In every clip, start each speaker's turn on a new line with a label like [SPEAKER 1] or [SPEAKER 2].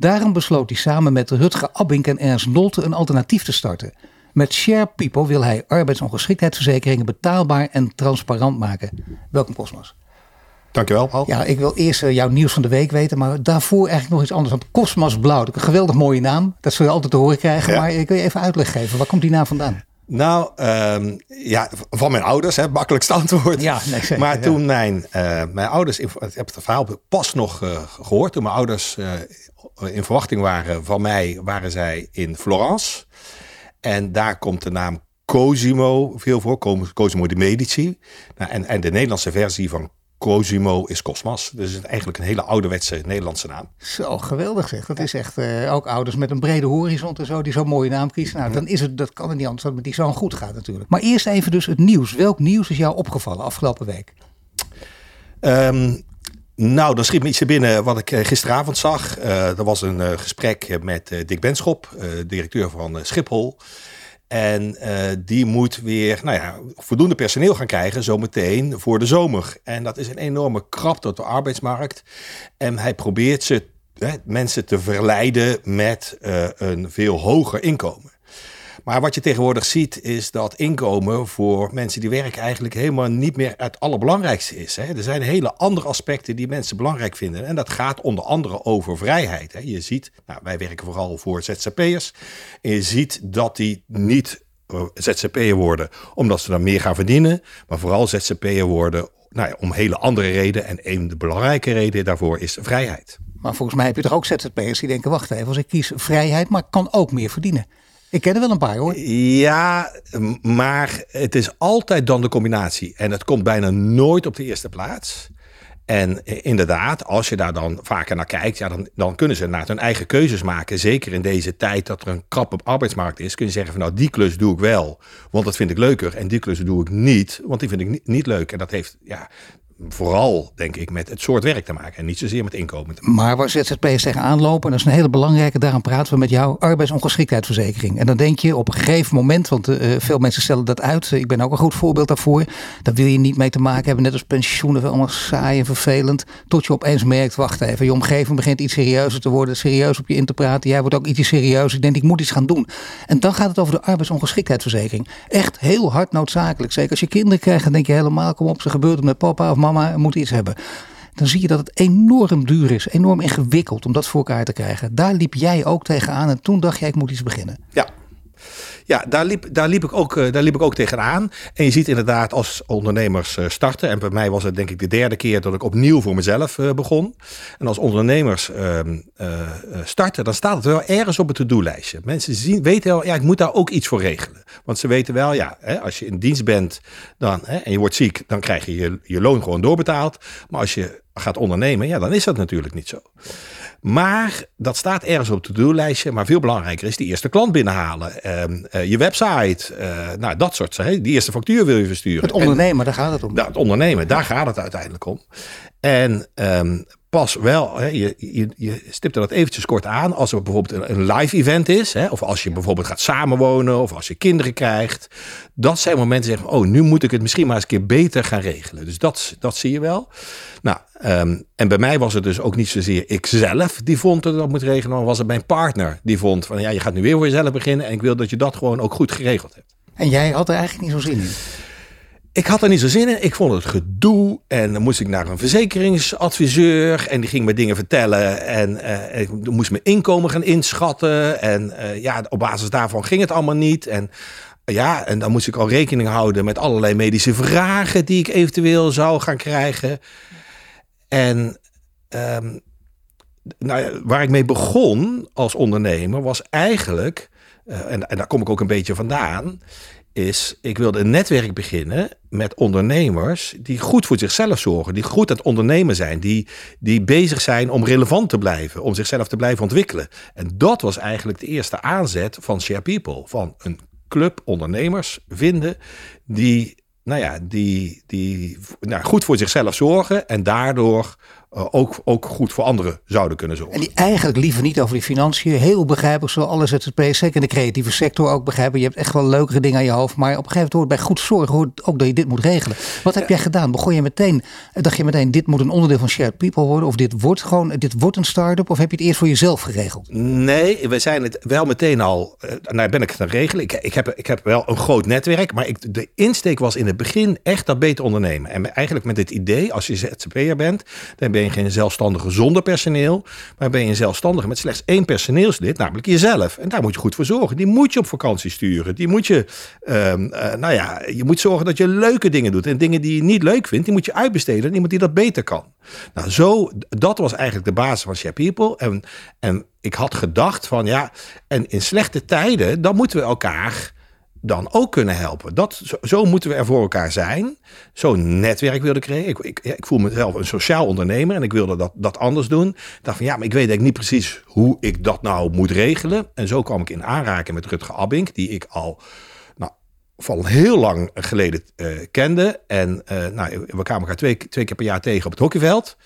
[SPEAKER 1] Daarom besloot hij samen met Rutger Abink en Ernst Nolte een alternatief te starten. Met Share People wil hij arbeidsongeschiktheidsverzekeringen betaalbaar en transparant maken. Welkom Cosmos.
[SPEAKER 2] Dankjewel, Paul.
[SPEAKER 1] Ja, ik wil eerst uh, jouw nieuws van de week weten, maar daarvoor eigenlijk nog iets anders. Want Cosmos Blauw, een geweldig mooie naam. Dat zul je altijd te horen krijgen. Maar ik wil je even uitleg geven. Waar komt die naam vandaan?
[SPEAKER 2] Nou, um, ja, van mijn ouders, hè, makkelijkst antwoord.
[SPEAKER 1] Ja, nee, zeker,
[SPEAKER 2] maar
[SPEAKER 1] ja.
[SPEAKER 2] toen mijn, uh, mijn ouders, ik heb het verhaal pas nog uh, gehoord, toen mijn ouders uh, in verwachting waren van mij, waren zij in Florence. En daar komt de naam Cosimo veel voor, Cosimo de Medici. Nou, en, en de Nederlandse versie van Cosimo is Cosmas. Dus het is eigenlijk een hele ouderwetse Nederlandse naam.
[SPEAKER 1] Zo geweldig zeg. Dat is echt uh, ook ouders met een brede horizon en zo die zo'n mooie naam kiezen. Nou, dan is het, dat kan het niet anders dat het met die zoon goed gaat natuurlijk. Maar eerst even dus het nieuws. Welk nieuws is jou opgevallen afgelopen week?
[SPEAKER 2] Um, nou, dan schiet me iets binnen wat ik gisteravond zag. Uh, er was een uh, gesprek met Dick Benschop, directeur van Schiphol. En uh, die moet weer nou ja, voldoende personeel gaan krijgen zometeen voor de zomer. En dat is een enorme krapte op de arbeidsmarkt. En hij probeert ze, hè, mensen te verleiden met uh, een veel hoger inkomen. Maar wat je tegenwoordig ziet is dat inkomen voor mensen die werken eigenlijk helemaal niet meer het allerbelangrijkste is. Hè. Er zijn hele andere aspecten die mensen belangrijk vinden. En dat gaat onder andere over vrijheid. Hè. Je ziet, nou, wij werken vooral voor ZZP'ers. En je ziet dat die niet uh, ZZP'er worden omdat ze dan meer gaan verdienen. Maar vooral ZZP'er worden nou ja, om hele andere redenen. En een de belangrijke reden daarvoor is vrijheid.
[SPEAKER 1] Maar volgens mij heb je toch ook ZZP'ers die denken, wacht even, als ik kies vrijheid, maar ik kan ook meer verdienen. Ik ken er wel een paar hoor.
[SPEAKER 2] Ja, maar het is altijd dan de combinatie. En het komt bijna nooit op de eerste plaats. En inderdaad, als je daar dan vaker naar kijkt, ja, dan, dan kunnen ze naar hun eigen keuzes maken. Zeker in deze tijd dat er een krappe arbeidsmarkt is, kun je zeggen van nou, die klus doe ik wel, want dat vind ik leuker. En die klus doe ik niet, want die vind ik niet, niet leuk. En dat heeft, ja, vooral, denk ik, met het soort werk te maken en niet zozeer met inkomen.
[SPEAKER 1] Maar waar ZZP'ers tegenaan lopen, en dat is een hele belangrijke, daarom praten we met jou, arbeidsongeschiktheidsverzekering. En dan denk je op een gegeven moment, want uh, veel mensen stellen dat uit, ik ben ook een goed voorbeeld daarvoor, daar wil je niet mee te maken hebben, net als pensioenen, allemaal saai en vervelend, tot je opeens merkt, wacht even, je omgeving begint iets serieuzer te worden, serieus op je in te praten, jij wordt ook iets serieus, ik denk ik moet iets gaan doen. En dan gaat het over de arbeidsongeschiktheidsverzekering. Echt heel hard noodzakelijk, zeker als je kinderen krijgt, dan denk je helemaal, kom op, ze gebeurt het met papa of mama mama moet iets hebben. Dan zie je dat het enorm duur is, enorm ingewikkeld om dat voor elkaar te krijgen. Daar liep jij ook tegenaan en toen dacht jij, ik moet iets beginnen.
[SPEAKER 2] Ja, ja, daar liep, daar, liep ik ook, daar liep ik ook tegenaan. En je ziet inderdaad als ondernemers starten. En bij mij was het denk ik de derde keer dat ik opnieuw voor mezelf begon. En als ondernemers uh, starten, dan staat het wel ergens op het to-do-lijstje. Mensen zien, weten wel, ja, ik moet daar ook iets voor regelen. Want ze weten wel, ja, als je in dienst bent dan, en je wordt ziek, dan krijg je, je je loon gewoon doorbetaald. Maar als je gaat ondernemen, ja, dan is dat natuurlijk niet zo. Maar dat staat ergens op het to-do-lijstje. Maar veel belangrijker is die eerste klant binnenhalen. Uh, uh, je website, uh, nou dat soort. Hè? Die eerste factuur wil je versturen.
[SPEAKER 1] Het ondernemen, en, daar gaat het om.
[SPEAKER 2] Nou, het ondernemen, daar gaat het uiteindelijk om. En um, pas wel, hè, je, je, je stipte dat eventjes kort aan. Als er bijvoorbeeld een, live event is. Hè, of als je bijvoorbeeld gaat samenwonen. Of als je kinderen krijgt. Dat zijn momenten zeggen, oh nu moet ik het misschien maar eens een keer beter gaan regelen. Dus dat, dat zie je wel. Nou, um, en bij mij was het dus ook niet zozeer ikzelf die vond dat dat moet regelen. Maar was het mijn partner die vond van ja, je gaat nu weer voor jezelf beginnen. En ik wil dat je dat gewoon ook goed geregeld hebt.
[SPEAKER 1] En jij had er eigenlijk niet zo zin in?
[SPEAKER 2] Ik had er niet zo zin in. Ik vond het gedoe. En dan moest ik naar een verzekeringsadviseur. En die ging me dingen vertellen. En uh, ik moest mijn inkomen gaan inschatten. En uh, ja, op basis daarvan ging het allemaal niet. En ja, en dan moest ik al rekening houden met allerlei medische vragen die ik eventueel zou gaan krijgen. En um, nou waar ik mee begon als ondernemer was eigenlijk, en, en daar kom ik ook een beetje vandaan, is, ik wilde een netwerk beginnen met ondernemers die goed voor zichzelf zorgen, die goed aan het ondernemen zijn, die, die bezig zijn om relevant te blijven, om zichzelf te blijven ontwikkelen. En dat was eigenlijk de eerste aanzet van Share People, van een club ondernemers vinden die, nou ja, die, die nou, goed voor zichzelf zorgen en daardoor uh, ook, ook goed voor anderen zouden kunnen zorgen.
[SPEAKER 1] En die eigenlijk liever niet over die financiën. Heel begrijpelijk, zo alle ZZP'ers, zeker in de creatieve sector ook begrijpen. Je hebt echt wel leukere dingen aan je hoofd. Maar op een gegeven moment hoort bij goed zorgen hoort ook dat je dit moet regelen. Wat heb jij gedaan? Begon je meteen, dacht je meteen, dit moet een onderdeel van Shared People worden? Of dit wordt gewoon, dit wordt een start-up? Of heb je het eerst voor jezelf geregeld?
[SPEAKER 2] Nee, we zijn het wel meteen al, uh, nou ben ik het aan regelen. Ik, ik, heb, ik heb wel een groot netwerk. Maar ik, de insteek was in het begin echt dat beter ondernemen. En eigenlijk met het idee, als je ZZP'er bent, dan ben ben je geen zelfstandige zonder personeel, maar ben je een zelfstandige met slechts één personeelslid, namelijk jezelf. En daar moet je goed voor zorgen. Die moet je op vakantie sturen. Die moet je, uh, uh, nou ja, je moet zorgen dat je leuke dingen doet. En dingen die je niet leuk vindt, die moet je uitbesteden aan iemand die dat beter kan. Nou, zo, dat was eigenlijk de basis van Share People. En, en ik had gedacht van ja, en in slechte tijden, dan moeten we elkaar dan ook kunnen helpen. Dat, zo, moeten we er voor elkaar zijn. Zo'n netwerk wilde ik creëren. Ik, ik, ik, voel mezelf een sociaal ondernemer en ik wilde dat, dat anders doen. Dacht van ja, maar ik weet eigenlijk niet precies hoe ik dat nou moet regelen. En zo kwam ik in aanraking met Rutger Abink, die ik al nou, van heel lang geleden uh, kende. En uh, nou, we kwamen elkaar twee, twee keer per jaar tegen op het hockeyveld.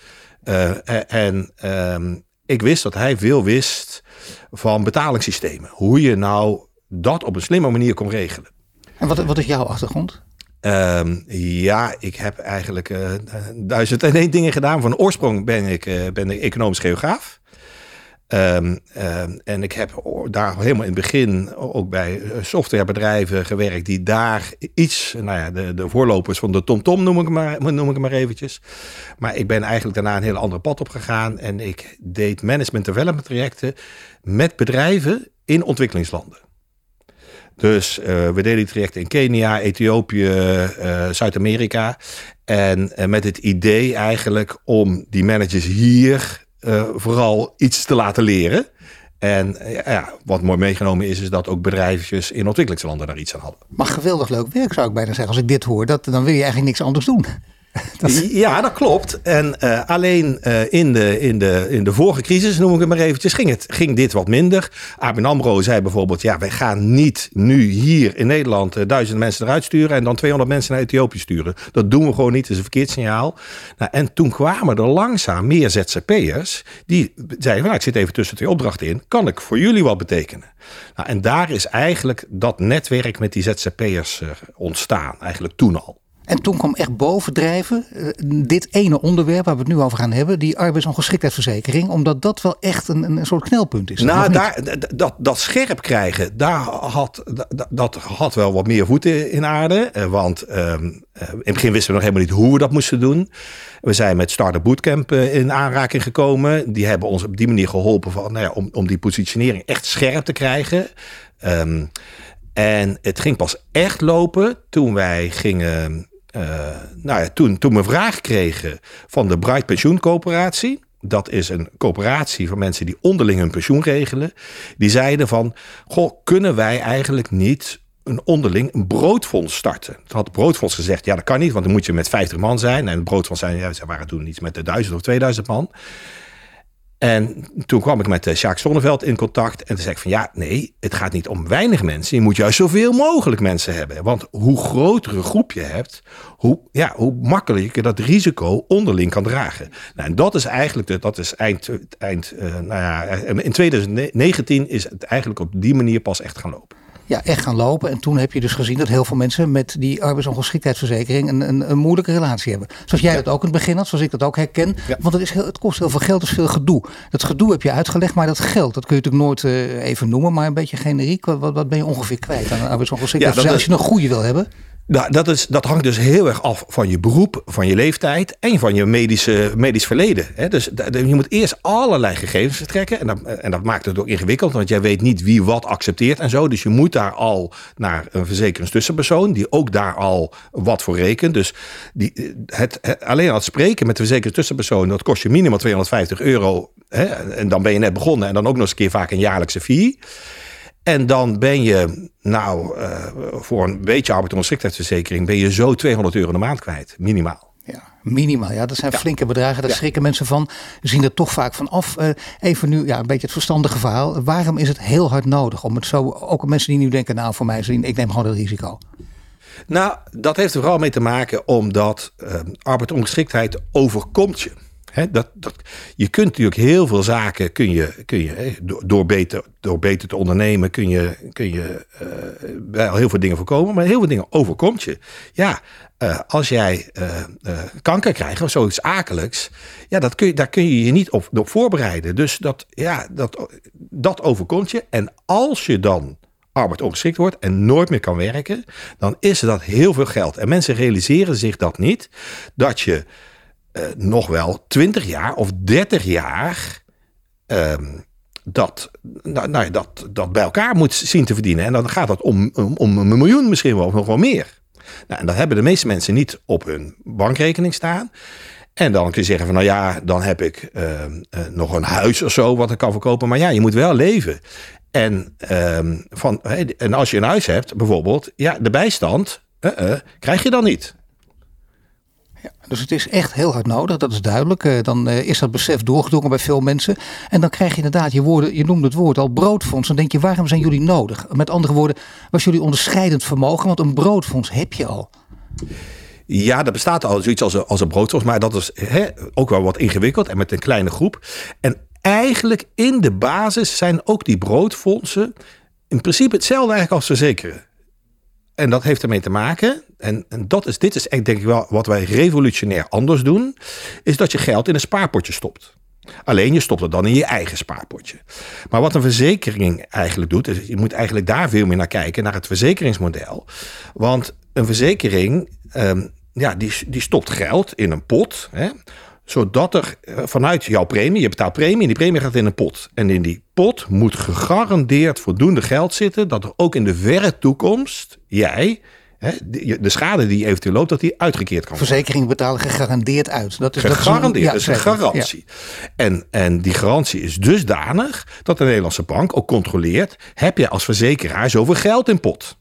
[SPEAKER 2] Uh, en ehm, ik wist dat hij veel wist van betalingssystemen. Hoe je nou dat op een slimme manier kon regelen.
[SPEAKER 1] En wat, wat is jouw achtergrond?
[SPEAKER 2] Um, ja, ik heb eigenlijk uh, duizend en één dingen gedaan. Van oorsprong ben ik, uh, ben ik economisch geograaf. Um, um, en ik heb daar helemaal in het begin ook bij softwarebedrijven gewerkt die daar iets, nou ja, de, de voorlopers van de TomTom noem ik, maar, noem ik maar eventjes. Maar ik ben eigenlijk daarna een heel andere pad op gegaan en ik deed management development trajecten met bedrijven in ontwikkelingslanden. Dus uh, we deden die trajecten in Kenia, Ethiopië, uh, Zuid-Amerika. En uh, met het idee eigenlijk om die managers hier vooral iets te laten leren. En ja, wat mooi meegenomen is, is dat ook bedrijfjes in ontwikkelingslanden daar iets aan hadden.
[SPEAKER 1] Maar geweldig leuk werk zou ik bijna zeggen. Als ik dit hoor, dat, dan wil je eigenlijk niks anders doen.
[SPEAKER 2] Ja, dat klopt. En uh, alleen uh, in, de, in, de, in de vorige crisis, noem ik het maar eventjes, ging, het, ging dit wat minder. ABN AMRO zei bijvoorbeeld, ja, wij gaan niet nu hier in Nederland uh, duizend mensen eruit sturen en dan 200 mensen naar Ethiopië sturen. Dat doen we gewoon niet, dat is een verkeerd signaal. Nou, en toen kwamen er langzaam meer ZZP'ers die zeiden, nou, ik zit even tussen twee opdrachten in, kan ik voor jullie wat betekenen? Nou, en daar is eigenlijk dat netwerk met die ZZP'ers ontstaan, eigenlijk toen al.
[SPEAKER 1] En toen kwam echt bovendrijven uh, dit ene onderwerp waar we het nu over gaan hebben, die arbeidsongeschiktheidsverzekering, omdat dat wel echt een, een soort knelpunt is.
[SPEAKER 2] Nou, daar, dat, dat scherp krijgen, daar had, dat, dat had wel wat meer voeten in aarde. Want um, in het begin wisten we nog helemaal niet hoe we dat moesten doen. We zijn met Startup Bootcamp in aanraking gekomen. Die hebben ons op die manier geholpen van, nou ja, om, om die positionering echt scherp te krijgen. Um, en het ging pas echt lopen toen wij gingen nou ja, toen, toen we vraag kregen van de Bright Pensioencoöperatie. Dat is een coöperatie van mensen die onderling hun pensioen regelen. Die zeiden van, goh, kunnen wij eigenlijk niet een onderling een broodfonds starten. Het had het broodfonds gezegd, ja dat kan niet, want dan moet je met 50 man zijn. En het broodfonds zijn, ja, ze waren toen iets met de 1000 of 2000 man. En toen kwam ik met uh, Sjaak Zonneveld in contact. En toen zei ik van ja, nee, het gaat niet om weinig mensen. Je moet juist zoveel mogelijk mensen hebben. Want hoe groter een groep je hebt, hoe, ja, hoe makkelijker dat risico onderling kan dragen. Nou, en dat is eigenlijk, de, dat is eind, eind uh, nou ja, in 2019 is het eigenlijk op die manier pas echt gaan lopen
[SPEAKER 1] ja, echt gaan lopen. En toen heb je dus gezien dat heel veel mensen met die arbeidsongeschiktheidsverzekering een, een, een moeilijke relatie hebben. Zoals jij dat ook in het begin had, zoals ik dat ook herken. Want het, is heel, het kost heel veel geld, het is veel gedoe. Dat gedoe heb je uitgelegd, maar dat geld, dat kun je natuurlijk nooit uh, even noemen, maar een beetje generiek. Wat, wat ben je ongeveer kwijt aan een arbeidsongeschiktheidsverzekering? Als je een goede wil hebben.
[SPEAKER 2] Nou, dat, is, dat hangt dus heel erg af van je beroep, van je leeftijd en van je medische, medisch verleden. Hè? Dus je moet eerst allerlei gegevens vertrekken. En dat, en dat maakt het ook ingewikkeld, want jij weet niet wie wat accepteert en zo. Dus je moet daar al naar een verzekeringstussenpersoon, die ook daar al wat voor rekent. Dus die, het, alleen al het spreken met de verzekeringstussenpersoon, dat kost je minimaal 250 euro. Hè? En dan ben je net begonnen en dan ook nog eens een keer vaak een jaarlijkse fee. En dan ben je, nou, uh, voor een beetje arbeidsongeschiktheidsverzekering, ben je zo 200 euro de maand kwijt, minimaal.
[SPEAKER 1] Ja, minimaal. Ja, dat zijn flinke bedragen. Daar schrikken mensen van. We zien er toch vaak van af. Uh, even nu, ja, een beetje het verstandige verhaal. Waarom is het heel hard nodig om het zo, ook mensen die nu denken, nou voor mij zien, ik neem gewoon het risico.
[SPEAKER 2] Nou, dat heeft er vooral mee te maken omdat uh, arbeidsongeschiktheid overkomt je dat, dat, je kunt natuurlijk heel veel zaken, kun je, kun je, door, beter, door beter te ondernemen, kun je, kun je uh, wel heel veel dingen voorkomen, maar heel veel dingen overkomt je. Ja, uh, als jij uh, kanker krijgt of zoiets akelijks, ja, dat kun je, daar kun je je niet op, op voorbereiden. Dus dat, ja, dat, dat overkomt je. En als je dan arbeidsongeschikt wordt en nooit meer kan werken, dan is dat heel veel geld. En mensen realiseren zich dat niet, dat je uh, nog wel 20 jaar of 30 jaar uh, dat, nou, nou, dat, dat bij elkaar moet zien te verdienen. En dan gaat dat om, om, om een miljoen misschien wel, of nog wel meer. Nou, en dat hebben de meeste mensen niet op hun bankrekening staan. En dan kun je zeggen van nou ja, dan heb ik uh, nog een huis of zo wat ik kan verkopen. Maar ja, je moet wel leven. En, ehm, van, en als je een huis hebt, bijvoorbeeld, ja, de bijstand uh, krijg je dan niet.
[SPEAKER 1] Dus het is echt heel hard nodig, dat is duidelijk. Eh, dan eh, is dat besef doorgedrongen bij veel mensen. En dan krijg je inderdaad, je, woorden, je noemde het woord al broodfonds. Dan denk je, waarom zijn jullie nodig? Met andere woorden, was jullie onderscheidend vermogen? Want een broodfonds heb je al.
[SPEAKER 2] Ja, er bestaat al zoiets als een, als een broodfonds, maar dat is ook wel wat ingewikkeld en met een kleine groep. En eigenlijk in de basis zijn ook die broodfondsen in principe hetzelfde eigenlijk als verzekeren. En dat heeft ermee te maken, en, en dat is, dit is denk ik wel wat wij revolutionair anders doen, is dat je geld in een spaarpotje stopt. Alleen je stopt het dan in je eigen spaarpotje. Maar wat een verzekering eigenlijk doet, je moet eigenlijk daar veel meer naar kijken, naar het verzekeringsmodel. Want een verzekering, um, ja, die, die stopt geld in een pot. Hè, zodat er eh, vanuit jouw premie, je betaalt premie en die premie gaat in een pot. En in die pot moet gegarandeerd voldoende geld zitten dat er ook in de verre toekomst jij de schade die eventueel loopt, dat die uitgekeerd kan
[SPEAKER 1] worden. Verzekeringen betalen gegarandeerd uit.
[SPEAKER 2] Dat is, gegarandeerd, dat is een, garantie. En, en die garantie is dusdanig dat de Nederlandse bank ook controleert... heb je als verzekeraar zoveel geld in pot?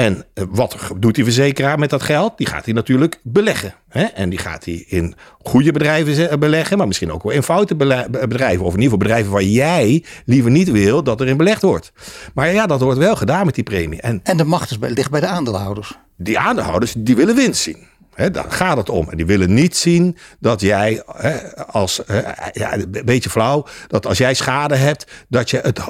[SPEAKER 2] En eh, wat doet die verzekeraar met dat geld? Die gaat hij natuurlijk beleggen. Hè? En die gaat hij in goede bedrijven beleggen, maar misschien ook wel in foute bedrijven. Of in ieder geval bedrijven waar jij liever niet wil dat er in belegd wordt. Maar ja, dat wordt wel gedaan met die premie.
[SPEAKER 1] En, en de macht is bij, ligt bij de aandeelhouders.
[SPEAKER 2] Die aandeelhouders die willen winst zien. He, daar gaat het om. En die willen niet zien dat jij, als, ja, een beetje flauw, dat als jij schade hebt, dat je het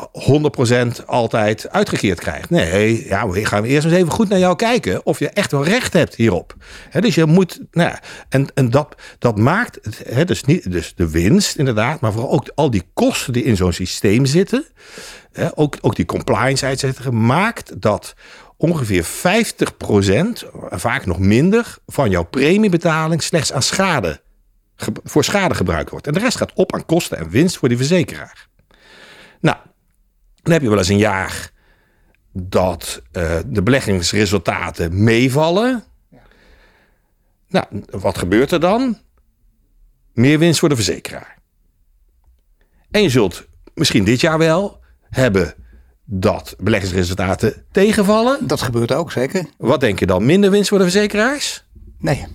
[SPEAKER 2] 100% altijd uitgekeerd krijgt. Nee, ja, we gaan eerst eens even goed naar jou kijken of je echt wel recht hebt hierop. dus je moet, nou ja, en, en dat, dat maakt, dus, niet, dus de winst inderdaad, maar vooral ook al die kosten die in zo'n systeem zitten, ook, ook die compliance, et cetera, maakt dat ongeveer 50%, vaak nog minder, van jouw premiebetaling slechts aan schade, voor schade gebruikt wordt. En de rest gaat op aan kosten en winst voor die verzekeraar. Nou, dan heb je wel eens een jaar dat uh, de beleggingsresultaten meevallen. Nou, wat gebeurt er dan? Meer winst voor de verzekeraar. En je zult misschien dit jaar wel hebben dat beleggingsresultaten tegenvallen.
[SPEAKER 1] Dat gebeurt ook, zeker.
[SPEAKER 2] Wat denk je dan? Minder winst voor de verzekeraars?
[SPEAKER 1] Nee.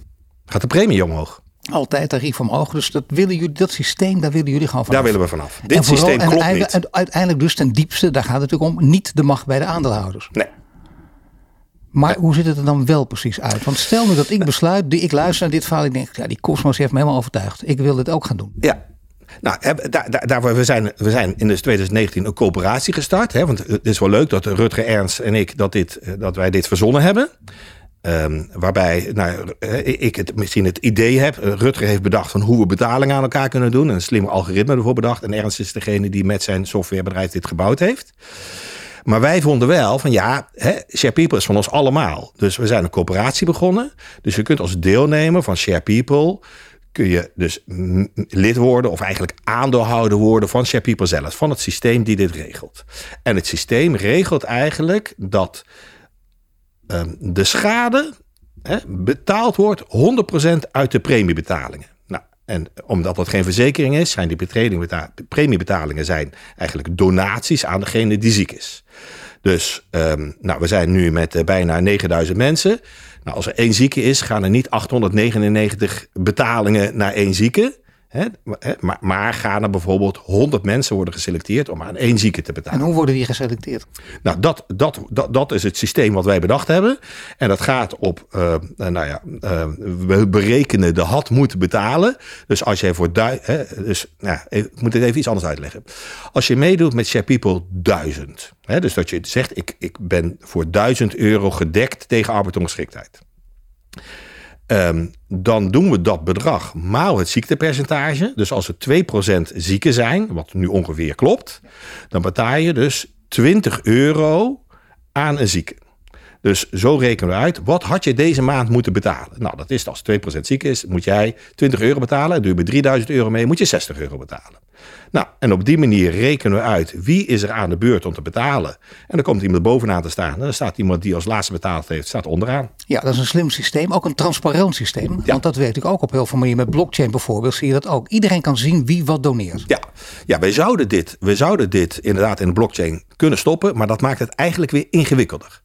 [SPEAKER 2] Gaat de premie omhoog?
[SPEAKER 1] Altijd tarief omhoog. Dus dat, willen jullie, dat systeem, daar willen jullie gewoon vanaf.
[SPEAKER 2] Daar willen we vanaf. Dit systeem klopt
[SPEAKER 1] en
[SPEAKER 2] niet.
[SPEAKER 1] En uiteindelijk dus ten diepste, daar gaat het natuurlijk om, niet de macht bij de aandeelhouders.
[SPEAKER 2] Nee.
[SPEAKER 1] Maar hoe ziet het er dan wel precies uit? Want stel nu dat ik besluit, ik luister naar dit verhaal, ik denk, ja, die Cosmos heeft me helemaal overtuigd. Ik wil dit ook gaan doen.
[SPEAKER 2] Ja, nou, daar, daar, we, zijn, we zijn in 2019 een coöperatie gestart. Hè, want het is wel leuk dat Rutger Ernst en ik dat, dit, eh, dat wij dit verzonnen hebben. Um, waarbij nou, ik het, misschien het idee heb. Eh, Rutger heeft bedacht van hoe we betalingen aan elkaar kunnen doen. Een slim algoritme ervoor bedacht. En Ernst is degene die met zijn softwarebedrijf dit gebouwd heeft. Maar wij vonden wel van ja, hè, People is van ons allemaal. Dus we zijn een coöperatie begonnen. Dus je kunt als deelnemer van Share People kun je dus lid worden of eigenlijk aandeelhouder worden van Share People zelf, van het systeem die dit regelt. En het systeem regelt eigenlijk dat um, de schade hè, betaald wordt 100% uit de premiebetalingen. Nou, En omdat dat geen verzekering is, zijn die premiebetalingen zijn eigenlijk donaties aan degene die ziek is. Dus um, nou, we zijn nu met uh, bijna 9000 mensen. Nou, als er één zieke is, gaan er niet 899 betalingen naar één zieke. Hè, maar, maar gaan er bijvoorbeeld 100 mensen worden geselecteerd om aan één zieke te betalen.
[SPEAKER 1] En hoe worden die geselecteerd?
[SPEAKER 2] Nou, dat, dat, dat, dat is het systeem wat wij bedacht hebben. En dat gaat op, uh, nou ja, uh, we berekenen de had moeten betalen. Dus als jij voor duizend, dus nou, ik moet het even iets anders uitleggen. Als je meedoet met Share People 1000, hè, dus dat je zegt, ik, ik ben voor 1000 euro gedekt tegen arbeidsongeschiktheid. Um, dan doen we dat bedrag maal het ziektepercentage. Dus als er 2% zieken zijn, wat nu ongeveer klopt, dan betaal je dus 20 euro aan een zieke. Dus zo rekenen we uit, wat had je deze maand moeten betalen? Nou, dat is als 2% ziek is, moet jij 20 euro betalen. En doe je met 3000 euro mee, moet je 60 euro betalen. Nou, en op die manier rekenen we uit wie is er aan de beurt om te betalen. En dan komt iemand bovenaan te staan. En dan staat iemand die als laatste betaald heeft, staat onderaan.
[SPEAKER 1] Ja, dat is een slim systeem. Ook een transparant systeem. Want dat werkt natuurlijk ook op heel veel manieren. Met blockchain bijvoorbeeld zie je dat ook. Iedereen kan zien wie wat doneert.
[SPEAKER 2] Ja, ja wij, zouden dit, wij zouden dit inderdaad in de blockchain kunnen stoppen. Maar dat maakt het eigenlijk weer ingewikkelder.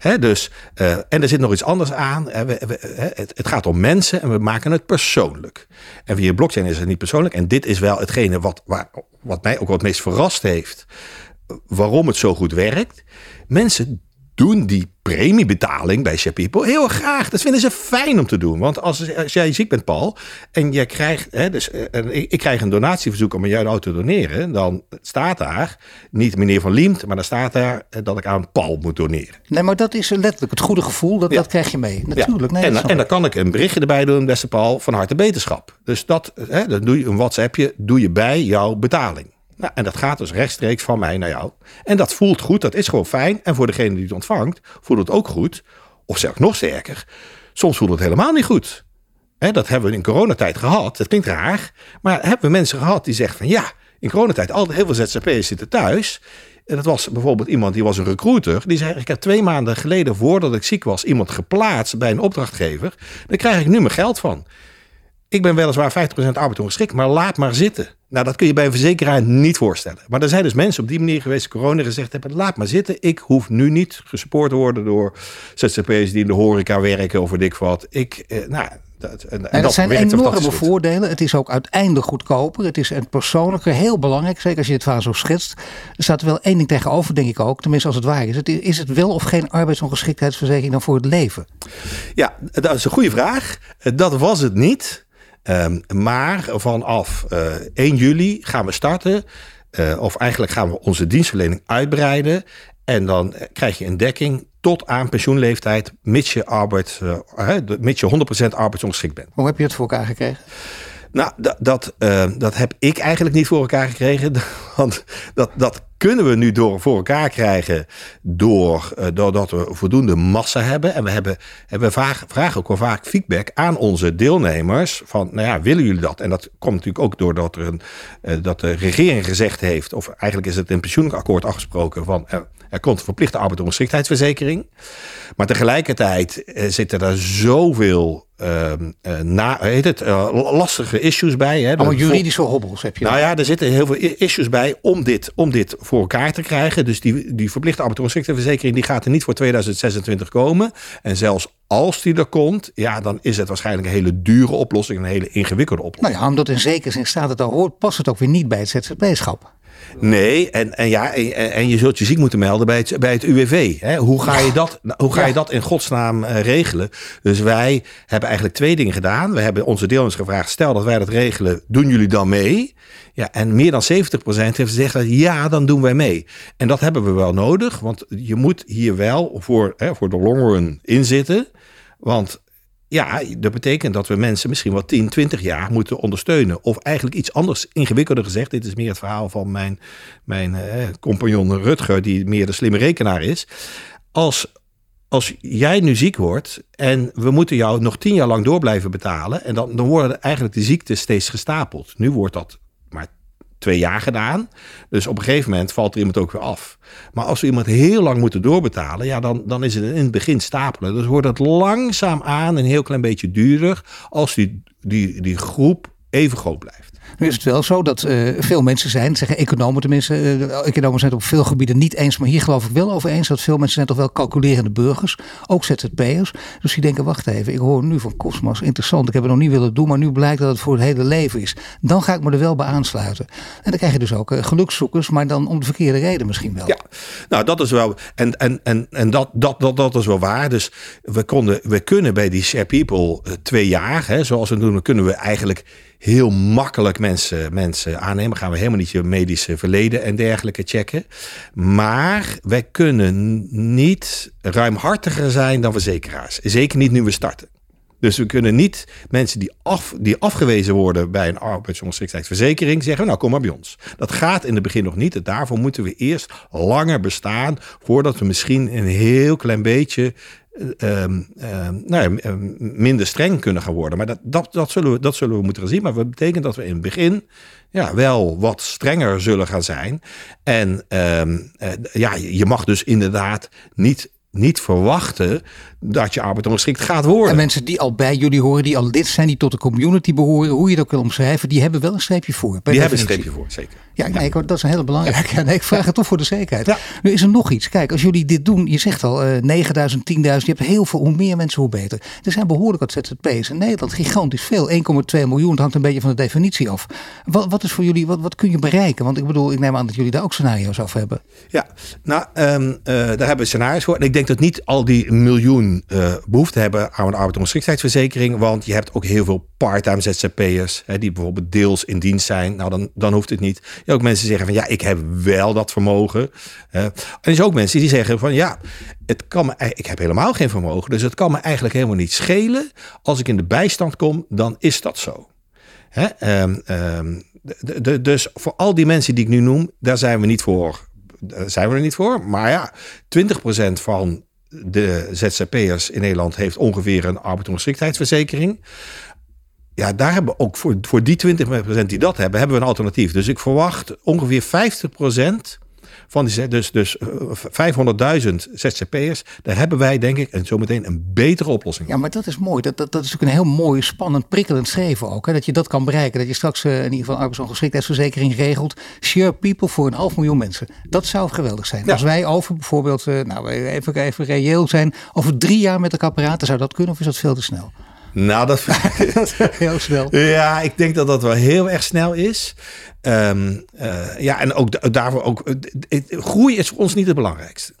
[SPEAKER 2] Ja. dus, uh, en er zit nog iets anders aan. We, het, het, gaat om mensen en we maken het persoonlijk. En via blockchain is het niet persoonlijk. En dit is wel hetgene wat, waar, wat mij ook wat meest verrast heeft. Waarom het zo goed werkt. Mensen doen die premiebetaling bij People heel graag. Dat vinden ze fijn om te doen. Want als, als jij ziek bent, Paul, en jij krijgt, hè, dus, eh, ik, ik, krijg een donatieverzoek om aan jou auto te doneren, dan staat daar niet meneer Van Liemt, maar dan staat daar eh, dat ik aan Paul moet doneren.
[SPEAKER 1] Nee, maar dat is letterlijk het goede gevoel, dat, dat krijg je mee. Natuurlijk. Nee,
[SPEAKER 2] en, en dan kan ik een berichtje erbij doen, beste Paul, van harte beterschap. Dus dat, hè, dan doe je een WhatsAppje, doe je bij jouw betaling. Nou, en dat gaat dus rechtstreeks van mij naar jou. En dat voelt goed, dat is gewoon fijn. En voor degene die het ontvangt, voelt het ook goed. Of zelfs nog sterker, soms voelt het helemaal niet goed. dat hebben we in coronatijd gehad. Dat klinkt raar. Maar hebben we mensen gehad die zeggen van ja, in coronatijd altijd heel veel ZZP'ers zitten thuis. En dat was bijvoorbeeld iemand die was een recruiter. Die zei: Ik heb twee maanden geleden, voordat ik ziek was, iemand geplaatst bij een opdrachtgever. Daar krijg ik nu mijn geld van. Ik ben weliswaar 50% arbeidsongeschikt, maar laat maar zitten. Nou, dat kun je bij een verzekeraar niet voorstellen. Maar er zijn dus mensen op die manier geweest, corona gezegd hebben: laat maar zitten. Ik hoef nu niet gesupport te worden door ZZP'ers die in de horeca werken of weet ik wat. Ik, eh, nou,
[SPEAKER 1] dat, en, en dat zijn enorme voordelen. Het is ook uiteindelijk goedkoper. Het is een persoonlijke, heel belangrijk. Zeker als je het vaak zo schetst. Er staat er wel één ding tegenover, denk ik ook. Tenminste, als het waar is. Het, is het wel of geen arbeidsongeschiktheidsverzekering dan voor het leven?
[SPEAKER 2] Ja, dat is een goede vraag. Dat was het niet. Um, maar vanaf uh, eh, 1 juli gaan we starten. Uh, of eigenlijk gaan we onze dienstverlening uitbreiden. En dan krijg je een dekking tot aan pensioenleeftijd, mits je, arbeid, uh, mits je 100% arbeidsongeschikt bent.
[SPEAKER 1] Hoe heb je het voor elkaar gekregen?
[SPEAKER 2] Nou, dat, dat, uh, dat heb ik eigenlijk niet voor elkaar gekregen. Want dat, dat kunnen we nu door voor elkaar krijgen door, uh, doordat we voldoende massa hebben. En we hebben, hebben vragen, ook wel vaak feedback aan onze deelnemers. Van, nou ja, willen jullie dat? En dat komt natuurlijk ook doordat er een, uh, dat de regering gezegd heeft, of eigenlijk is het in pensioenakkoord afgesproken van er komt een verplichte arbeidsongeschiktheidsverzekering. Maar tegelijkertijd zitten er zoveel uh, na, heet het, uh, lastige issues bij. Hè?
[SPEAKER 1] Allemaal juridische hobbels heb je.
[SPEAKER 2] Nou ja, er zitten heel veel issues bij om dit, om dit voor elkaar te krijgen. Dus die, die verplichte arbeidsongeschiktheidsverzekering die gaat er niet voor 2026 komen. En zelfs als die er komt, ja, dan is het waarschijnlijk een hele dure oplossing, een hele ingewikkelde oplossing.
[SPEAKER 1] Nou ja, omdat in zekere zin staat het al hoort, past het ook weer niet bij het ZZP-schap.
[SPEAKER 2] Nee, en, en, ja, en, en, je zult je ziek moeten melden bij het, bij het UWV. Hè? Hoe ga, je, dat, hoe ga je dat in godsnaam uh, regelen? Dus wij hebben eigenlijk twee dingen gedaan. We hebben onze deelnemers gevraagd, stel dat wij dat regelen, doen jullie dan mee? Ja, en meer dan 70% heeft gezegd, ja, dan doen wij mee. En dat hebben we wel nodig, want je moet hier wel voor, hè, voor de long run inzitten. Want ja, dat betekent dat we mensen misschien wel 10, 20 jaar moeten ondersteunen. Of eigenlijk iets anders ingewikkelder gezegd. Dit is meer het verhaal van mijn, mijn eh, compagnon Rutger, die meer de slimme rekenaar is. Als, als jij nu ziek wordt en we moeten jou nog 10 jaar lang door blijven betalen. En dan, dan worden eigenlijk de ziektes steeds gestapeld. Nu wordt dat twee jaar gedaan. Dus op een gegeven moment valt er iemand ook weer af. Maar als we iemand heel lang moeten doorbetalen, ja, dan, dan is het in het begin stapelen. Dus wordt het langzaam aan een heel klein beetje duurder als die, die, die groep even groot blijft.
[SPEAKER 1] Nu is het wel zo dat uh, veel mensen zijn, zeggen economen tenminste, uh, economen zijn het op veel gebieden niet eens, maar hier geloof ik wel over eens dat veel mensen zijn toch wel calculerende burgers, ook ZZP'ers. Dus die denken, wacht even, ik hoor nu van Cosmos, interessant, ik heb het nog niet willen doen, maar nu blijkt dat het voor het hele leven is. Dan ga ik me er wel bij aansluiten. En dan krijg je dus ook uh, gelukszoekers, maar dan om de verkeerde reden misschien wel.
[SPEAKER 2] Ja, nou dat is wel, en, en, en, en dat, dat, dat, dat is wel waar. Dus we, konden, we kunnen bij die Share People twee jaar, hè, zoals we doen, kunnen we eigenlijk heel makkelijk mensen, mensen aannemen. Gaan we helemaal niet je medische verleden en dergelijke checken. Maar wij kunnen niet ruimhartiger zijn dan verzekeraars. Zeker niet nu we starten. Dus we kunnen niet mensen die, af, die afgewezen worden bij een arbeidsongeschiktheidsverzekering zeggen, nou kom maar bij ons. Dat gaat in het begin nog niet. daarvoor moeten we eerst langer bestaan voordat we misschien een heel klein beetje um, nou ja, minder streng kunnen gaan worden. Maar dat, dat, dat, zullen we, dat zullen we moeten zien. Maar dat betekent dat we in het begin ja, wel wat strenger zullen gaan zijn. En uh, ja, je mag dus inderdaad niet niet verwachten dat je arbeidsongeschikt gaat worden.
[SPEAKER 1] En mensen die al bij jullie horen, die al lid zijn, die tot de community behoren, hoe je het ook wil omschrijven, die hebben wel een streepje voor.
[SPEAKER 2] Die hebben een streepje voor, zeker.
[SPEAKER 1] Ja, nee, dat is een hele belangrijke. Ja. nee, ik vraag het toch voor de zekerheid. Nu is er nog iets. Kijk, als jullie dit doen, je zegt al uh, 9000, 10.000, je hebt heel veel, hoe meer mensen, hoe beter. Er zijn behoorlijk wat ZZP's in Nederland, gigantisch veel. 1,2 miljoen, het hangt een beetje van de definitie af. Wat, wat is voor jullie, wat, wat kun je bereiken? Want ik bedoel, ik neem aan dat jullie daar ook scenario's over hebben.
[SPEAKER 2] Ja, nou, um, uh, daar hebben we scenario's voor. En ik denk dat niet al die miljoen uh, behoefte hebben aan een arbeidsongeschiktheidsverzekering. Want je hebt ook heel veel part-time ZZP'ers die bijvoorbeeld deels in dienst zijn. Nou, dan, dan hoeft het niet. Ook mensen zeggen van ja, ik heb wel dat vermogen. Uh, en er zijn ook mensen die zeggen van ja, het kan me, ik heb helemaal geen vermogen. Dus het kan me eigenlijk helemaal niet schelen. Als ik in de bijstand kom, dan is dat zo. Hè? Um, um, de, de, dus voor al die mensen die ik nu noem, daar zijn we niet voor. Zijn we er niet voor. Maar ja, 20% van de ZZP'ers in Nederland heeft ongeveer een arbeidsongeschiktheidsverzekering. Ja, daar hebben we ook voor, voor die 20% die dat hebben, hebben we een alternatief. Dus ik verwacht ongeveer 50% van die, dus, dus 500.000 eh, ZZP'ers, daar hebben wij denk ik en zometeen een betere oplossing.
[SPEAKER 1] Ja, maar dat is mooi. Dat, dat, dat is ook een heel mooi, spannend, prikkelend schreven ook. Hè? Dat je dat kan bereiken. Dat je straks uh, in ieder geval arbeidsongeschiktheidsverzekering regelt. Share people voor een half miljoen mensen. Dat zou geweldig zijn. Als wij over bijvoorbeeld, uh, nou even, even reëel zijn, over drie jaar met elkaar praten, zou dat kunnen of is dat veel te snel?
[SPEAKER 2] Nou, dat,
[SPEAKER 1] dat heel snel.
[SPEAKER 2] Ja, ik denk dat dat wel heel erg snel is. Um, uh, ja, en ook daarvoor ook. groei is voor ons niet het belangrijkste.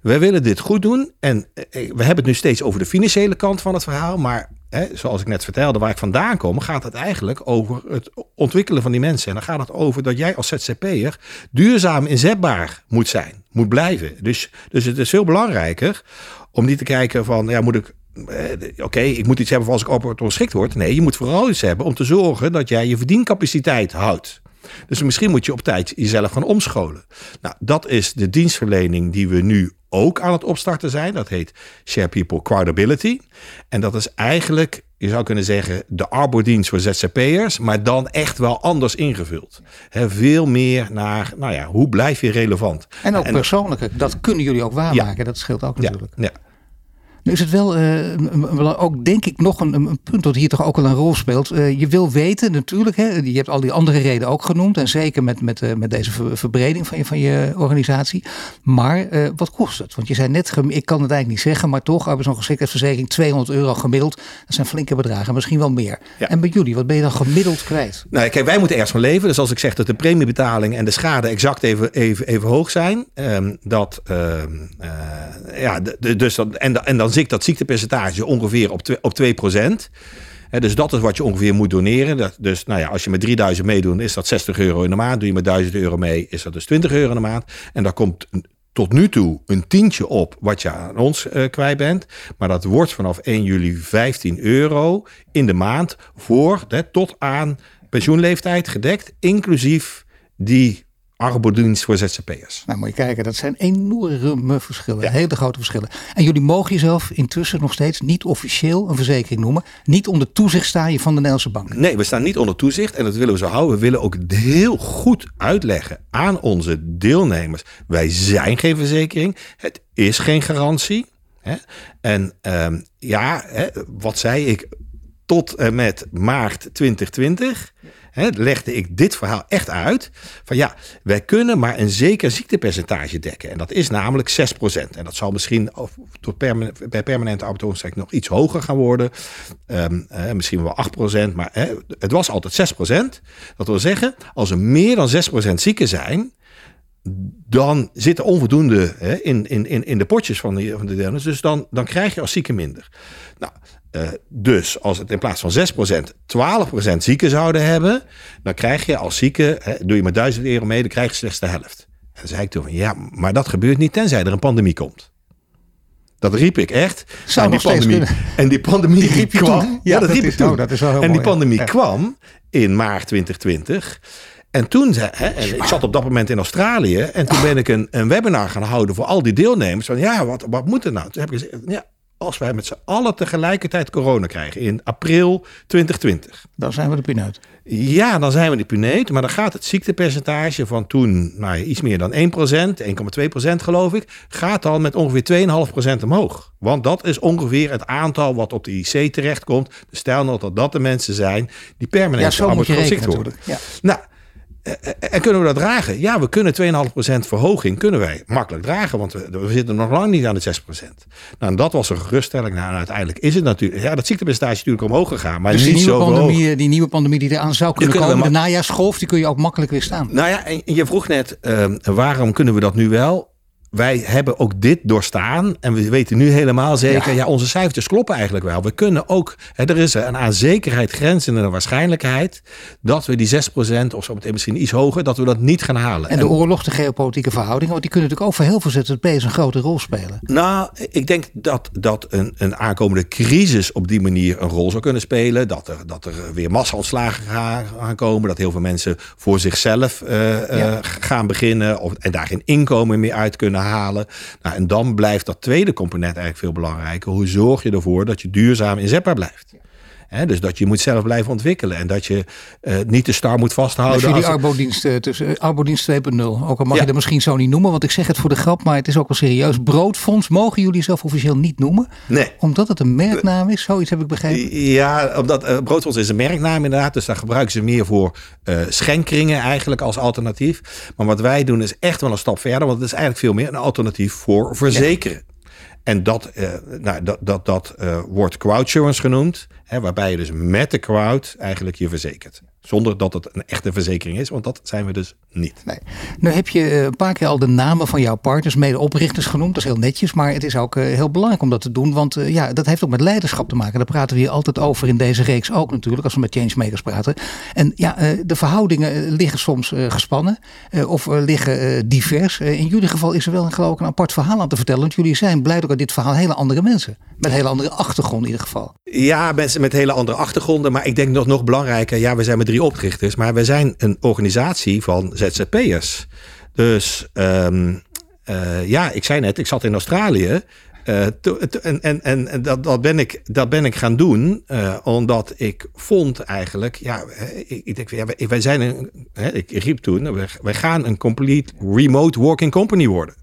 [SPEAKER 2] We willen dit goed doen. En eh, we hebben het nu steeds over de financiële kant van het verhaal. Maar hè, zoals ik net vertelde, waar ik vandaan kom, gaat het eigenlijk over het ontwikkelen van die mensen. En dan gaat het over dat jij als ZZP'er duurzaam inzetbaar moet zijn, moet blijven. Dus, dus het is veel belangrijker om niet te kijken van, ja, moet ik eh, oké, ik moet iets hebben voor als ik op geschikt word. Nee, je moet vooral iets hebben om te zorgen dat jij je verdiencapaciteit houdt. Dus misschien moet je op tijd jezelf gaan omscholen. Nou, dat is de dienstverlening die we nu ook aan het opstarten zijn. Dat heet Share People Crowdability. En dat is eigenlijk, je zou kunnen zeggen, de arbodienst voor ZZP'ers, maar dan echt wel anders ingevuld. He, veel meer naar, nou ja, hoe blijf je relevant?
[SPEAKER 1] En ook persoonlijke, dat kunnen jullie ook waarmaken. Dat scheelt ook natuurlijk.
[SPEAKER 2] Ja, ja.
[SPEAKER 1] Nu is het wel uh, ook denk ik nog een, een, punt dat hier toch ook wel een rol speelt. Uh, je wil weten natuurlijk, hè, je hebt al die andere redenen ook genoemd. En zeker met, met, uh, met deze verbreding van je, van je organisatie. Maar wat kost het? Want je zei net, ik kan het eigenlijk niet zeggen, maar toch, arbeidsongeschiktheidsverzekering 200 euro gemiddeld. Dat zijn flinke bedragen, misschien wel meer. Ja. En bij jullie, wat ben je dan gemiddeld kwijt?
[SPEAKER 2] Nou, kijk, wij moeten ergens van leven. Dus als ik zeg dat de premiebetaling en de schade exact even, even, even hoog zijn. Um, dat, ehm, ja, dus dat, en, en dan ziek dat ziektepercentage ongeveer op, op 2%. He, dus dat is wat je ongeveer moet doneren. Dat, dus nou ja, als je met 3000 meedoet, is dat 60 euro in de maand. Doe je met 1000 euro mee, is dat dus 20 euro in de maand. En daar komt tot nu toe een tientje op wat je aan ons uh, kwijt bent. Maar dat wordt vanaf 1 juli 15 euro in de maand voor he, tot aan pensioenleeftijd gedekt. Inclusief die arbodienst voor ZZP'ers.
[SPEAKER 1] Nou, moet je kijken, dat zijn enorme verschillen. Hele grote verschillen. En jullie mogen jezelf intussen nog steeds niet officieel een verzekering noemen. Niet onder toezicht staan je van de Nederlandse bank.
[SPEAKER 2] Nee, we staan niet onder toezicht en dat willen we zo houden. We willen ook heel goed uitleggen aan onze deelnemers. Wij zijn geen verzekering. Het is geen garantie. Hè? En um, ja, hè, wat zei ik? Tot en met maart 2020 hè, legde ik dit verhaal echt uit. Van ja, wij kunnen maar een zeker ziektepercentage dekken. En dat is namelijk 6%. En dat zal misschien permanent, bij permanente arbeidsoverstrek nog iets hoger gaan worden. Um, misschien wel 8%. Maar hè, het was altijd 6%. Dat wil zeggen, als er meer dan 6% zieken zijn dan zit er onvoldoende hè, in, in, in de potjes van de, van de. Dus dan, dan krijg je als zieke minder. Nou, uh, dus als het in plaats van 6% 12% zieken zouden hebben, dan krijg je als zieke, hè, doe je maar 1000 euro mee, dan krijg je slechts de helft. En dan zei ik toen van ja, maar dat gebeurt niet tenzij er een pandemie komt. Dat riep ik echt.
[SPEAKER 1] Zou en, die pandemie,
[SPEAKER 2] en die pandemie die riep kwam. Toen?
[SPEAKER 1] Ja, dat, riep ik toen. Oh, dat is wel heel
[SPEAKER 2] en
[SPEAKER 1] die
[SPEAKER 2] pandemie kwam in maart 2020. En toen zei, hè, en ik zat op dat moment in Australië. En toen ben ik een, een webinar gaan houden voor al die deelnemers. Van ja, wat, wat moet er nou? Toen heb ik gezegd, ja, als wij met z'n allen tegelijkertijd corona krijgen in april 2020.
[SPEAKER 1] Dan zijn we de pineut.
[SPEAKER 2] Ja, dan zijn we de pineut. Maar dan gaat het ziektepercentage van toen nou, iets meer dan 1%, 1,2% geloof ik, gaat dan met ongeveer 2,5% omhoog. Want dat is ongeveer het aantal wat op de IC terechtkomt. Dus stel nou dat dat de mensen zijn die permanent
[SPEAKER 1] ja, worden. Ja.
[SPEAKER 2] Nou, en kunnen we dat dragen? Ja, we kunnen 2,5% verhoging kunnen wij makkelijk dragen, want we, we, zitten nog lang niet aan de 6%. Nou, en dat was een geruststelling. Nou, en uiteindelijk is het natuurlijk, ja, dat ziektepercentage is natuurlijk omhoog gegaan, maar
[SPEAKER 1] dus
[SPEAKER 2] niet
[SPEAKER 1] die
[SPEAKER 2] nieuwe
[SPEAKER 1] zo pandemie, Die nieuwe pandemie die eraan zou kunnen komen, de najaarsgolf, die kun je ook makkelijk weerstaan.
[SPEAKER 2] Nou ja, en je vroeg net, uh, waarom kunnen we dat nu wel? Wij hebben ook dit doorstaan. En we weten nu helemaal zeker, ja, onze cijfertjes kloppen eigenlijk wel. We kunnen ook, hè, er is een aan zekerheid grenzende de waarschijnlijkheid dat we die 6% of zo meteen misschien iets hoger, dat we dat niet gaan halen.
[SPEAKER 1] En de oorlog, de geopolitieke verhoudingen, want die kunnen natuurlijk ook voor heel veel ZZP'ers een grote rol spelen.
[SPEAKER 2] Nou, ik denk dat, dat een, een aankomende crisis op die manier een rol zou kunnen spelen. Dat er, dat er weer massa-ontslagen gaan komen, dat heel veel mensen voor zichzelf uh, uh, gaan beginnen of, en daar geen inkomen meer uit kunnen halen. Nou, en dan blijft dat tweede component eigenlijk veel belangrijker. Hoe zorg je ervoor dat je duurzaam inzetbaar blijft? Dus dat je moet zelf blijven ontwikkelen. En dat je uh, niet de star moet vasthouden.
[SPEAKER 1] Je die arbodienst, uh, tussen, arbodienst 2.0. Ook al mag je dat misschien zo niet noemen. Want ik zeg het voor de grap. Maar het is ook wel serieus. Broodfonds mogen jullie zelf officieel niet noemen.
[SPEAKER 2] Nee.
[SPEAKER 1] Omdat het een merknaam is. Zoiets heb ik begrepen.
[SPEAKER 2] Ja, omdat uh, Broodfonds is een merknaam inderdaad. Dus daar gebruiken ze meer voor schenkringen eigenlijk als alternatief. Maar wat wij doen is echt wel een stap verder. Want het is eigenlijk veel meer een alternatief voor verzekeren. En dat, uh, nou, dat, dat, dat uh, wordt crowdsurance genoemd, hè, waarbij je dus met de crowd eigenlijk je verzekert. Zonder dat het een echte verzekering is, want dat zijn we dus niet.
[SPEAKER 1] Nee. Nu heb je eh, een paar keer al de namen van jouw partners, mede-oprichters genoemd. Dat is heel netjes, maar het is ook heel belangrijk om dat te doen. Want ja, dat heeft ook met leiderschap te maken. Daar praten we hier altijd over in deze reeks ook natuurlijk, als we met changemakers praten. En ja, de verhoudingen liggen soms gespannen of liggen divers. In jullie geval is er wel geloof ik een apart verhaal aan te vertellen. Want jullie zijn blijkbaar dit verhaal hele andere mensen. Met een hele andere achtergrond in ieder geval.
[SPEAKER 2] Ja, mensen met hele andere achtergronden. Maar ik denk nog, nog belangrijker. Ja, we zijn met drie oprichters. Maar we zijn een organisatie van ZZP'ers. Dus um, uh, ja, ik zei net, ik zat in Australië. Uh, en en, en dat, dat, ben ik, dat ben ik gaan doen, uh, omdat ik vond eigenlijk, ja, ik, ik denk, ja, wij, wij zijn een, hè, ik riep toen, wij gaan een complete remote working company worden.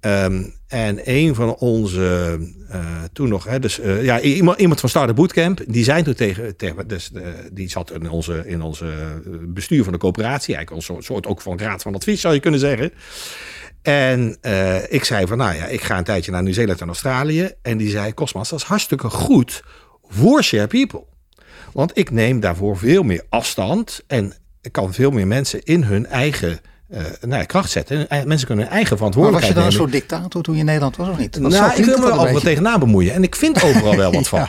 [SPEAKER 2] Um, en een van onze, uh, toen nog, hè, dus uh, ja, iemand, iemand van Startup Bootcamp, die zei toen tegen, dus, uh, die zat in onze, in onze bestuur van de coöperatie, eigenlijk een soort ook van raad van advies zou je kunnen zeggen. En ik zei van, nou ja, ik ga een tijdje naar Nieuw-Zeeland en Australië. En die zei, Cosmas, dat is hartstikke goed voor Share People. Want ik neem daarvoor veel meer afstand en ik kan veel meer mensen in hun eigen uh, nou kracht zetten. Mensen kunnen hun eigen verantwoordelijkheid
[SPEAKER 1] Maar was je dan een soort dictator toen je in Nederland was of niet?
[SPEAKER 2] Dat nou, ik wil me er altijd tegenaan bemoeien. En ik vind overal wel wat van.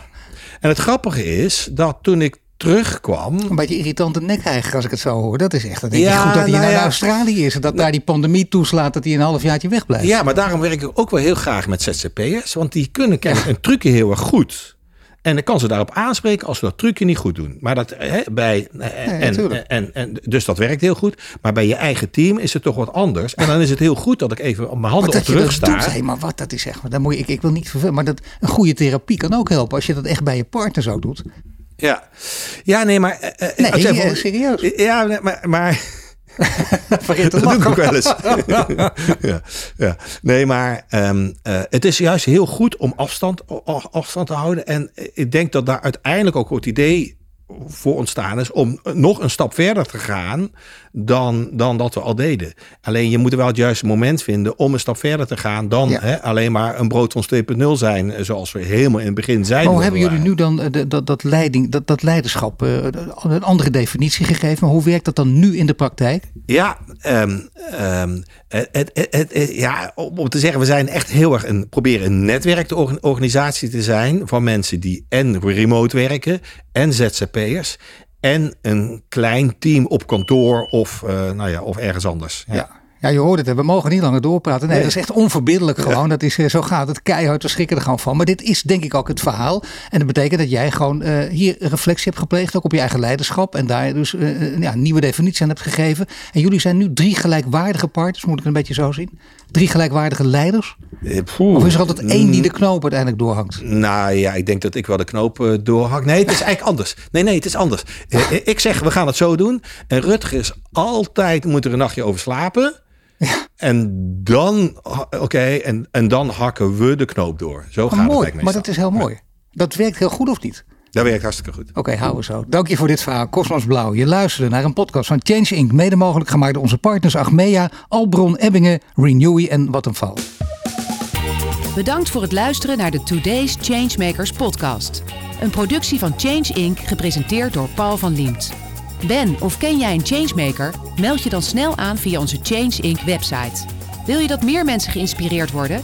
[SPEAKER 2] En het grappige is dat toen ik terugkwam.
[SPEAKER 1] Een beetje irritante nek eigenlijk als ik het zo hoor. Dat is echt. Dat denk ja, goed dat hij nou naar ja. Australië is. En dat nou, daar die pandemie toeslaat dat hij een half jaartje wegblijft.
[SPEAKER 2] Ja, maar daarom werk ik ook wel heel graag met ZZP'ers. Want die kunnen kennen een trucje heel erg goed. En dan kan ze daarop aanspreken als we dat trucje niet goed doen. Maar dat hè, bij. En, en, en, dus dat werkt heel goed. Maar bij je eigen team is het toch wat anders. En dan is het heel goed dat ik even op mijn handen op terug sta.
[SPEAKER 1] Doet, maar wat dat is echt. Dan moet je, ik, ik wil niet vervelen. Maar dat, een goede therapie kan ook helpen. Als je dat echt bij je partner zo doet.
[SPEAKER 2] Ja, ja nee, maar.
[SPEAKER 1] Uh, nee, even, serieus.
[SPEAKER 2] Ja, maar. maar
[SPEAKER 1] Vergeet
[SPEAKER 2] dat doe ik wel eens. ja, ja. Nee, maar ehm, eh, het is juist heel goed om afstand, afstand te houden. En ik denk dat daar uiteindelijk ook het idee voor ontstaan is om nog een stap verder te gaan dan, dan dat we al deden. Alleen je moet wel het juiste moment vinden om een stap verder te gaan dan
[SPEAKER 1] Ja.
[SPEAKER 2] hè, alleen maar een van 2.0 zijn, eh, zoals we helemaal in het begin zijn.
[SPEAKER 1] Hoe hebben jullie nu dan eh, de- dat, dat, leiding, dat, dat leiderschap eh, een andere definitie gegeven? Maar hoe werkt dat dan nu in de praktijk?
[SPEAKER 2] Ja, ehm, ehm, het, het, ja, om, te zeggen, we zijn echt heel erg een proberen een netwerkorganisatie te zijn van mensen die en remote werken en ZZP'ers en een klein team op kantoor of, eh, nou ja, of ergens anders. Ja.
[SPEAKER 1] Ja. Ja, je hoort het, we mogen niet langer doorpraten. Nee,
[SPEAKER 2] Nee.
[SPEAKER 1] dat is echt onverbiddelijk gewoon. Dat is, eh, zo gaat het keihard, we schrikken er gewoon van. Maar dit is denk ik ook het verhaal. En dat betekent dat jij gewoon eh, hier reflectie hebt gepleegd, ook op je eigen leiderschap. En daar dus ja, een nieuwe definitie aan hebt gegeven. En jullie zijn nu drie gelijkwaardige partners, moet ik het een beetje zo zien? Drie gelijkwaardige leiders?
[SPEAKER 2] Eh, poeh.
[SPEAKER 1] Of is er altijd één die de knoop uiteindelijk doorhangt?
[SPEAKER 2] Nou ja, ik denk dat ik wel de knoop doorhak. Nee, het is eigenlijk anders. Nee, nee, het is anders. Eh, Ik zeg, we gaan het zo doen. En Rutger is altijd, moet er een nachtje over slapen. En dan, oké, en, en dan hakken we de knoop door. Zo
[SPEAKER 1] Oh,
[SPEAKER 2] gaat het
[SPEAKER 1] mooi,
[SPEAKER 2] eigenlijk
[SPEAKER 1] maar dat is heel mooi. Dat werkt heel goed of niet?
[SPEAKER 2] Dat werkt hartstikke goed.
[SPEAKER 1] Oké, houden we zo. Dank je voor dit verhaal. Cosmos Blauw. Je luisterde naar een podcast van Change Inc. Mede mogelijk gemaakt door onze partners Achmea, Albron, Ebbingen, Renewy en Vattenfall.
[SPEAKER 3] Bedankt voor het luisteren naar de Today's Changemakers podcast. Een productie van Change Inc. gepresenteerd door Paul van Liemt. Ben of ken jij een changemaker? Meld je dan snel aan via onze Change Inc. website. Wil je dat meer mensen geïnspireerd worden?